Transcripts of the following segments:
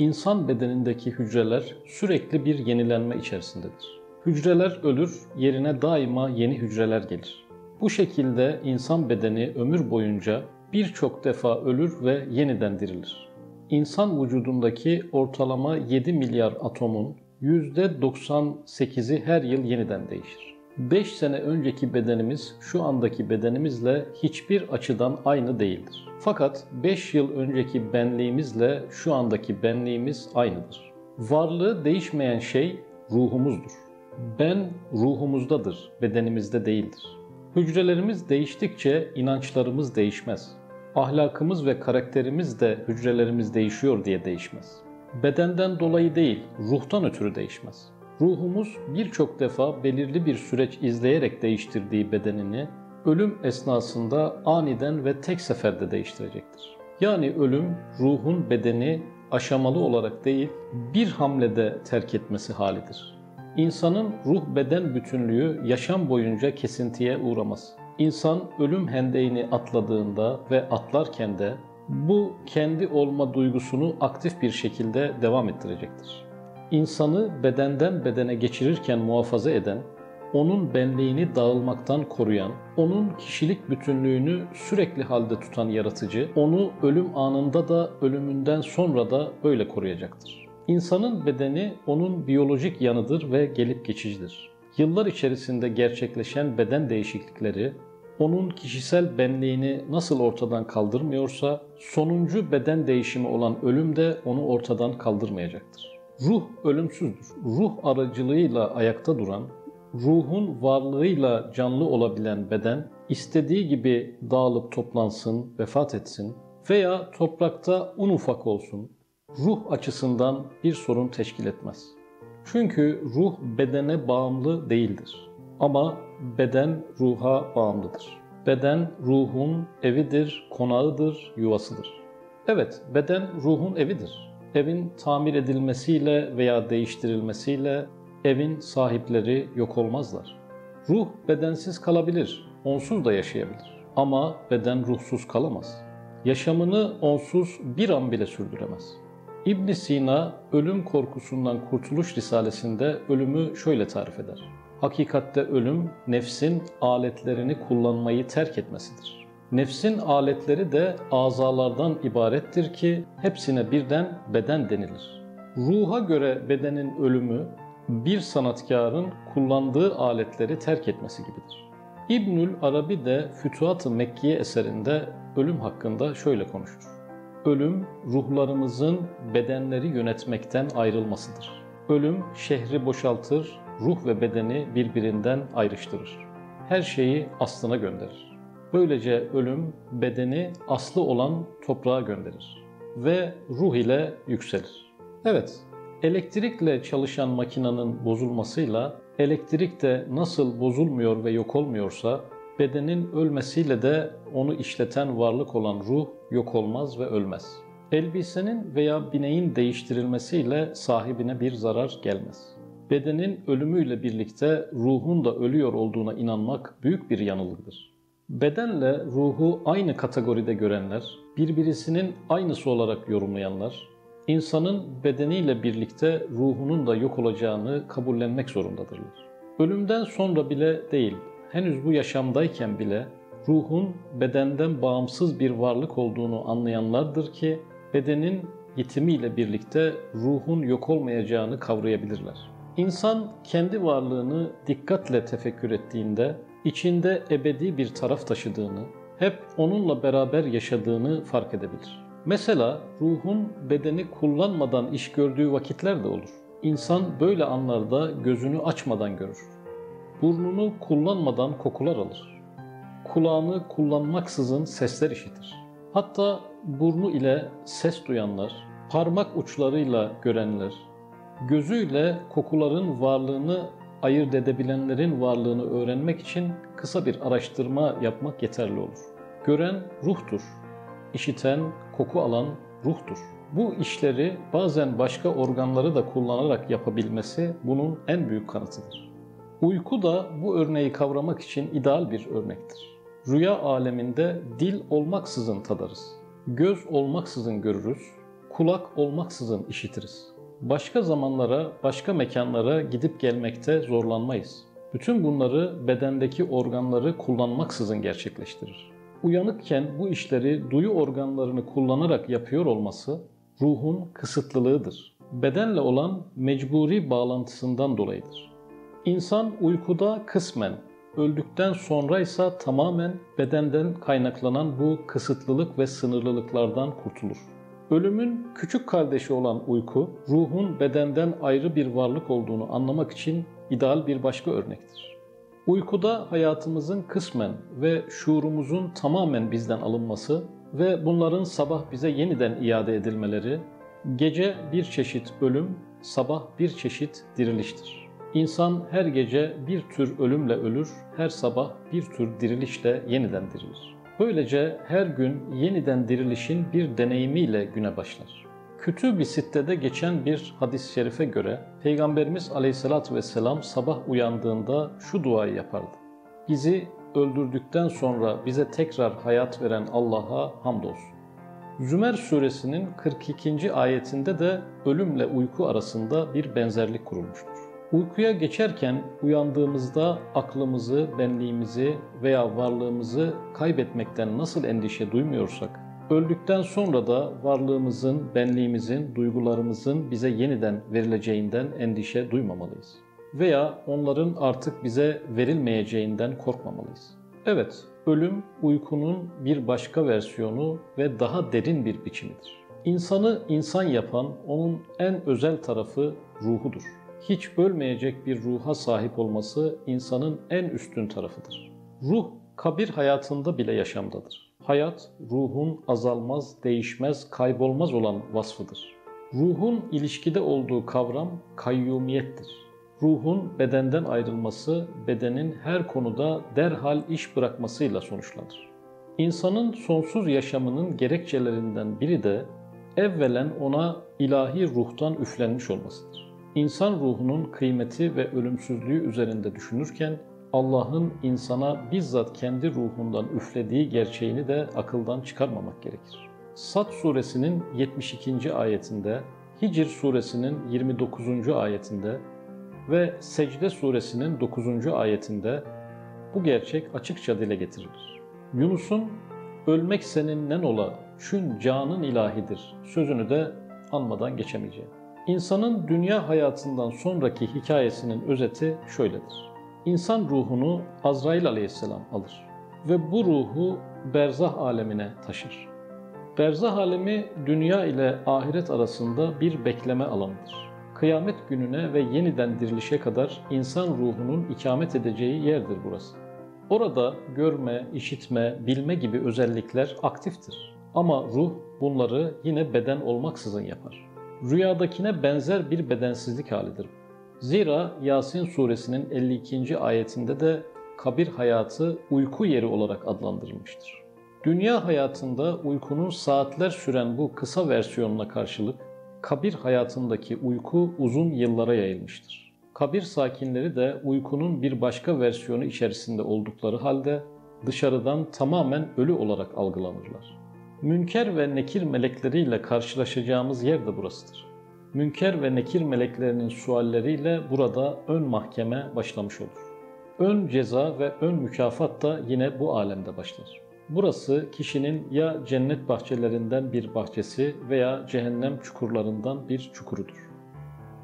İnsan bedenindeki hücreler sürekli bir yenilenme içerisindedir. Hücreler ölür, yerine daima yeni hücreler gelir. Bu şekilde insan bedeni ömür boyunca birçok defa ölür ve yeniden dirilir. İnsan vücudundaki ortalama 7 milyar atomun %98'i her yıl yeniden değişir. 5 sene önceki bedenimiz şu andaki bedenimizle hiçbir açıdan aynı değildir. Fakat 5 yıl önceki benliğimizle şu andaki benliğimiz aynıdır. Varlığı değişmeyen şey ruhumuzdur. Ben ruhumuzdadır, bedenimizde değildir. Hücrelerimiz değiştikçe inançlarımız değişmez. Ahlakımız ve karakterimiz de hücrelerimiz değişiyor diye değişmez. Bedenden dolayı değil, ruhtan ötürü değişmez. Ruhumuz birçok defa belirli bir süreç izleyerek değiştirdiği bedenini ölüm esnasında aniden ve tek seferde değiştirecektir. Yani ölüm ruhun bedeni aşamalı olarak değil bir hamlede terk etmesi halidir. İnsanın ruh beden bütünlüğü yaşam boyunca kesintiye uğramaz. İnsan ölüm hendeğini atladığında ve atlarken de bu kendi olma duygusunu aktif bir şekilde devam ettirecektir. İnsanı bedenden bedene geçirirken muhafaza eden, onun benliğini dağılmaktan koruyan, onun kişilik bütünlüğünü sürekli halde tutan yaratıcı, onu ölüm anında da ölümünden sonra da böyle koruyacaktır. İnsanın bedeni onun biyolojik yanıdır ve gelip geçicidir. Yıllar içerisinde gerçekleşen beden değişiklikleri onun kişisel benliğini nasıl ortadan kaldırmıyorsa sonuncu beden değişimi olan ölüm de onu ortadan kaldırmayacaktır. Ruh ölümsüzdür. Ruh aracılığıyla ayakta duran, ruhun varlığıyla canlı olabilen beden istediği gibi dağılıp toplansın, vefat etsin veya toprakta un ufak olsun, ruh açısından bir sorun teşkil etmez. Çünkü ruh bedene bağımlı değildir. Ama beden ruha bağımlıdır. Beden ruhun evidir, konağıdır, yuvasıdır. Evet, beden ruhun evidir. Evin tamir edilmesiyle veya değiştirilmesiyle evin sahipleri yok olmazlar. Ruh bedensiz kalabilir, onsuz da yaşayabilir. Ama beden ruhsuz kalamaz. Yaşamını onsuz bir an bile sürdüremez. İbn Sina Ölüm Korkusundan Kurtuluş Risalesinde ölümü şöyle tarif eder. Hakikatte ölüm nefsin aletlerini kullanmayı terk etmesidir. Nefsin aletleri de azalardan ibarettir ki hepsine birden beden denilir. Ruha göre bedenin ölümü bir sanatkarın kullandığı aletleri terk etmesi gibidir. İbnül Arabi de Fütuhat-ı Mekkiye eserinde ölüm hakkında şöyle konuşur. Ölüm ruhlarımızın bedenleri yönetmekten ayrılmasıdır. Ölüm şehri boşaltır, ruh ve bedeni birbirinden ayrıştırır. Her şeyi aslına gönderir. Böylece ölüm bedeni aslı olan toprağa gönderir ve ruh ile yükselir. Evet, elektrikle çalışan makinenin bozulmasıyla elektrik de nasıl bozulmuyor ve yok olmuyorsa bedenin ölmesiyle de onu işleten varlık olan ruh yok olmaz ve ölmez. Elbisenin veya bineğin değiştirilmesiyle sahibine bir zarar gelmez. Bedenin ölümüyle birlikte ruhun da ölüyor olduğuna inanmak büyük bir yanılgıdır. Bedenle ruhu aynı kategoride görenler, birbirisinin aynısı olarak yorumlayanlar, insanın bedeniyle birlikte ruhunun da yok olacağını kabullenmek zorundadırlar. Ölümden sonra bile değil, henüz bu yaşamdayken bile ruhun bedenden bağımsız bir varlık olduğunu anlayanlardır ki bedenin yitimiyle birlikte ruhun yok olmayacağını kavrayabilirler. İnsan kendi varlığını dikkatle tefekkür ettiğinde içinde ebedi bir taraf taşıdığını, hep onunla beraber yaşadığını fark edebilir. Mesela ruhun bedeni kullanmadan iş gördüğü vakitler de olur. İnsan böyle anlarda gözünü açmadan görür. Burnunu kullanmadan kokular alır. Kulağını kullanmaksızın sesler işitir. Hatta burnu ile ses duyanlar, parmak uçlarıyla görenler, gözüyle kokuların varlığını ayırt edebilenlerin varlığını öğrenmek için kısa bir araştırma yapmak yeterli olur. Gören ruhtur. İşiten, koku alan ruhtur. Bu işleri bazen başka organları da kullanarak yapabilmesi bunun en büyük kanıtıdır. Uyku da bu örneği kavramak için ideal bir örnektir. Rüya aleminde dil olmaksızın tadarız. Göz olmaksızın görürüz. kulak olmaksızın işitiriz. Başka zamanlara, başka mekanlara gidip gelmekte zorlanmayız. Bütün bunları bedendeki organları kullanmaksızın gerçekleştirir. Uyanıkken bu işleri duyu organlarını kullanarak yapıyor olması ruhun kısıtlılığıdır. Bedenle olan mecburi bağlantısından dolayıdır. İnsan uykuda kısmen, öldükten sonra ise tamamen bedenden kaynaklanan bu kısıtlılık ve sınırlılıklardan kurtulur. Ölümün küçük kardeşi olan uyku, ruhun bedenden ayrı bir varlık olduğunu anlamak için ideal bir başka örnektir. Uykuda hayatımızın kısmen ve şuurumuzun tamamen bizden alınması ve bunların sabah bize yeniden iade edilmeleri, gece bir çeşit ölüm, sabah bir çeşit diriliştir. İnsan her gece bir tür ölümle ölür, her sabah bir tür dirilişle yeniden dirilir. Böylece her gün yeniden dirilişin bir deneyimiyle güne başlar. Kötü bir sittede geçen bir hadis-i şerife göre Peygamberimiz aleyhissalatü vesselam sabah uyandığında şu duayı yapardı. Bizi öldürdükten sonra bize tekrar hayat veren Allah'a hamdolsun. Zümer suresinin 42. ayetinde de ölümle uyku arasında bir benzerlik kurulmuştur. Uykuya geçerken uyandığımızda aklımızı, benliğimizi veya varlığımızı kaybetmekten nasıl endişe duymuyorsak, öldükten sonra da varlığımızın, benliğimizin, duygularımızın bize yeniden verileceğinden endişe duymamalıyız. Veya onların artık bize verilmeyeceğinden korkmamalıyız. Evet, ölüm uykunun bir başka versiyonu ve daha derin bir biçimidir. İnsanı insan yapan onun en özel tarafı ruhudur hiç ölmeyecek bir ruha sahip olması insanın en üstün tarafıdır. Ruh kabir hayatında bile yaşamdadır. Hayat ruhun azalmaz, değişmez, kaybolmaz olan vasfıdır. Ruhun ilişkide olduğu kavram kayyumiyettir. Ruhun bedenden ayrılması, bedenin her konuda derhal iş bırakmasıyla sonuçlanır. İnsanın sonsuz yaşamının gerekçelerinden biri de evvelen ona ilahi ruhtan üflenmiş olmasıdır. İnsan ruhunun kıymeti ve ölümsüzlüğü üzerinde düşünürken Allah'ın insana bizzat kendi ruhundan üflediği gerçeğini de akıldan çıkarmamak gerekir. Sat suresinin 72. ayetinde, Hicr suresinin 29. ayetinde ve Secde suresinin 9. ayetinde bu gerçek açıkça dile getirilir. Yunus'un ölmek senin nen ola, çün canın ilahidir sözünü de anmadan geçemeyeceğim. İnsanın dünya hayatından sonraki hikayesinin özeti şöyledir. İnsan ruhunu Azrail aleyhisselam alır ve bu ruhu berzah alemine taşır. Berzah alemi dünya ile ahiret arasında bir bekleme alanıdır. Kıyamet gününe ve yeniden dirilişe kadar insan ruhunun ikamet edeceği yerdir burası. Orada görme, işitme, bilme gibi özellikler aktiftir. Ama ruh bunları yine beden olmaksızın yapar rüyadakine benzer bir bedensizlik halidir. Zira Yasin suresinin 52. ayetinde de kabir hayatı uyku yeri olarak adlandırılmıştır. Dünya hayatında uykunun saatler süren bu kısa versiyonuna karşılık kabir hayatındaki uyku uzun yıllara yayılmıştır. Kabir sakinleri de uykunun bir başka versiyonu içerisinde oldukları halde dışarıdan tamamen ölü olarak algılanırlar. Münker ve nekir melekleriyle karşılaşacağımız yer de burasıdır. Münker ve nekir meleklerinin sualleriyle burada ön mahkeme başlamış olur. Ön ceza ve ön mükafat da yine bu alemde başlar. Burası kişinin ya cennet bahçelerinden bir bahçesi veya cehennem çukurlarından bir çukurudur.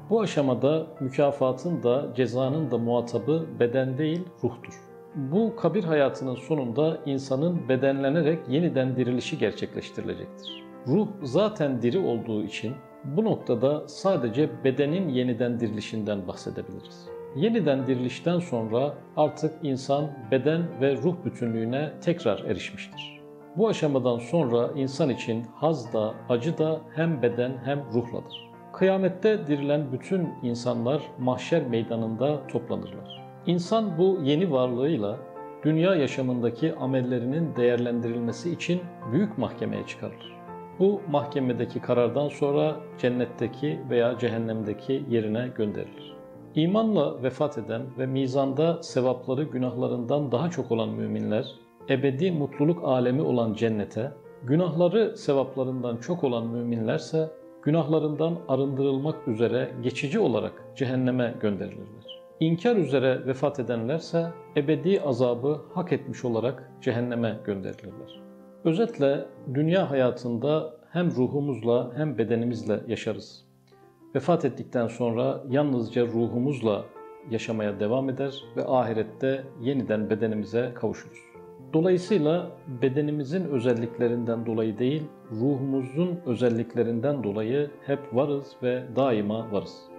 Bu aşamada mükafatın da cezanın da muhatabı beden değil ruhtur. Bu kabir hayatının sonunda insanın bedenlenerek yeniden dirilişi gerçekleştirilecektir. Ruh zaten diri olduğu için bu noktada sadece bedenin yeniden dirilişinden bahsedebiliriz. Yeniden dirilişten sonra artık insan beden ve ruh bütünlüğüne tekrar erişmiştir. Bu aşamadan sonra insan için haz da acı da hem beden hem ruhladır. Kıyamette dirilen bütün insanlar mahşer meydanında toplanırlar. İnsan bu yeni varlığıyla dünya yaşamındaki amellerinin değerlendirilmesi için büyük mahkemeye çıkarılır. Bu mahkemedeki karardan sonra cennetteki veya cehennemdeki yerine gönderilir. İmanla vefat eden ve mizanda sevapları günahlarından daha çok olan müminler, ebedi mutluluk alemi olan cennete, günahları sevaplarından çok olan müminlerse günahlarından arındırılmak üzere geçici olarak cehenneme gönderilirler. İnkar üzere vefat edenlerse ebedi azabı hak etmiş olarak cehenneme gönderilirler. Özetle dünya hayatında hem ruhumuzla hem bedenimizle yaşarız. Vefat ettikten sonra yalnızca ruhumuzla yaşamaya devam eder ve ahirette yeniden bedenimize kavuşuruz. Dolayısıyla bedenimizin özelliklerinden dolayı değil, ruhumuzun özelliklerinden dolayı hep varız ve daima varız.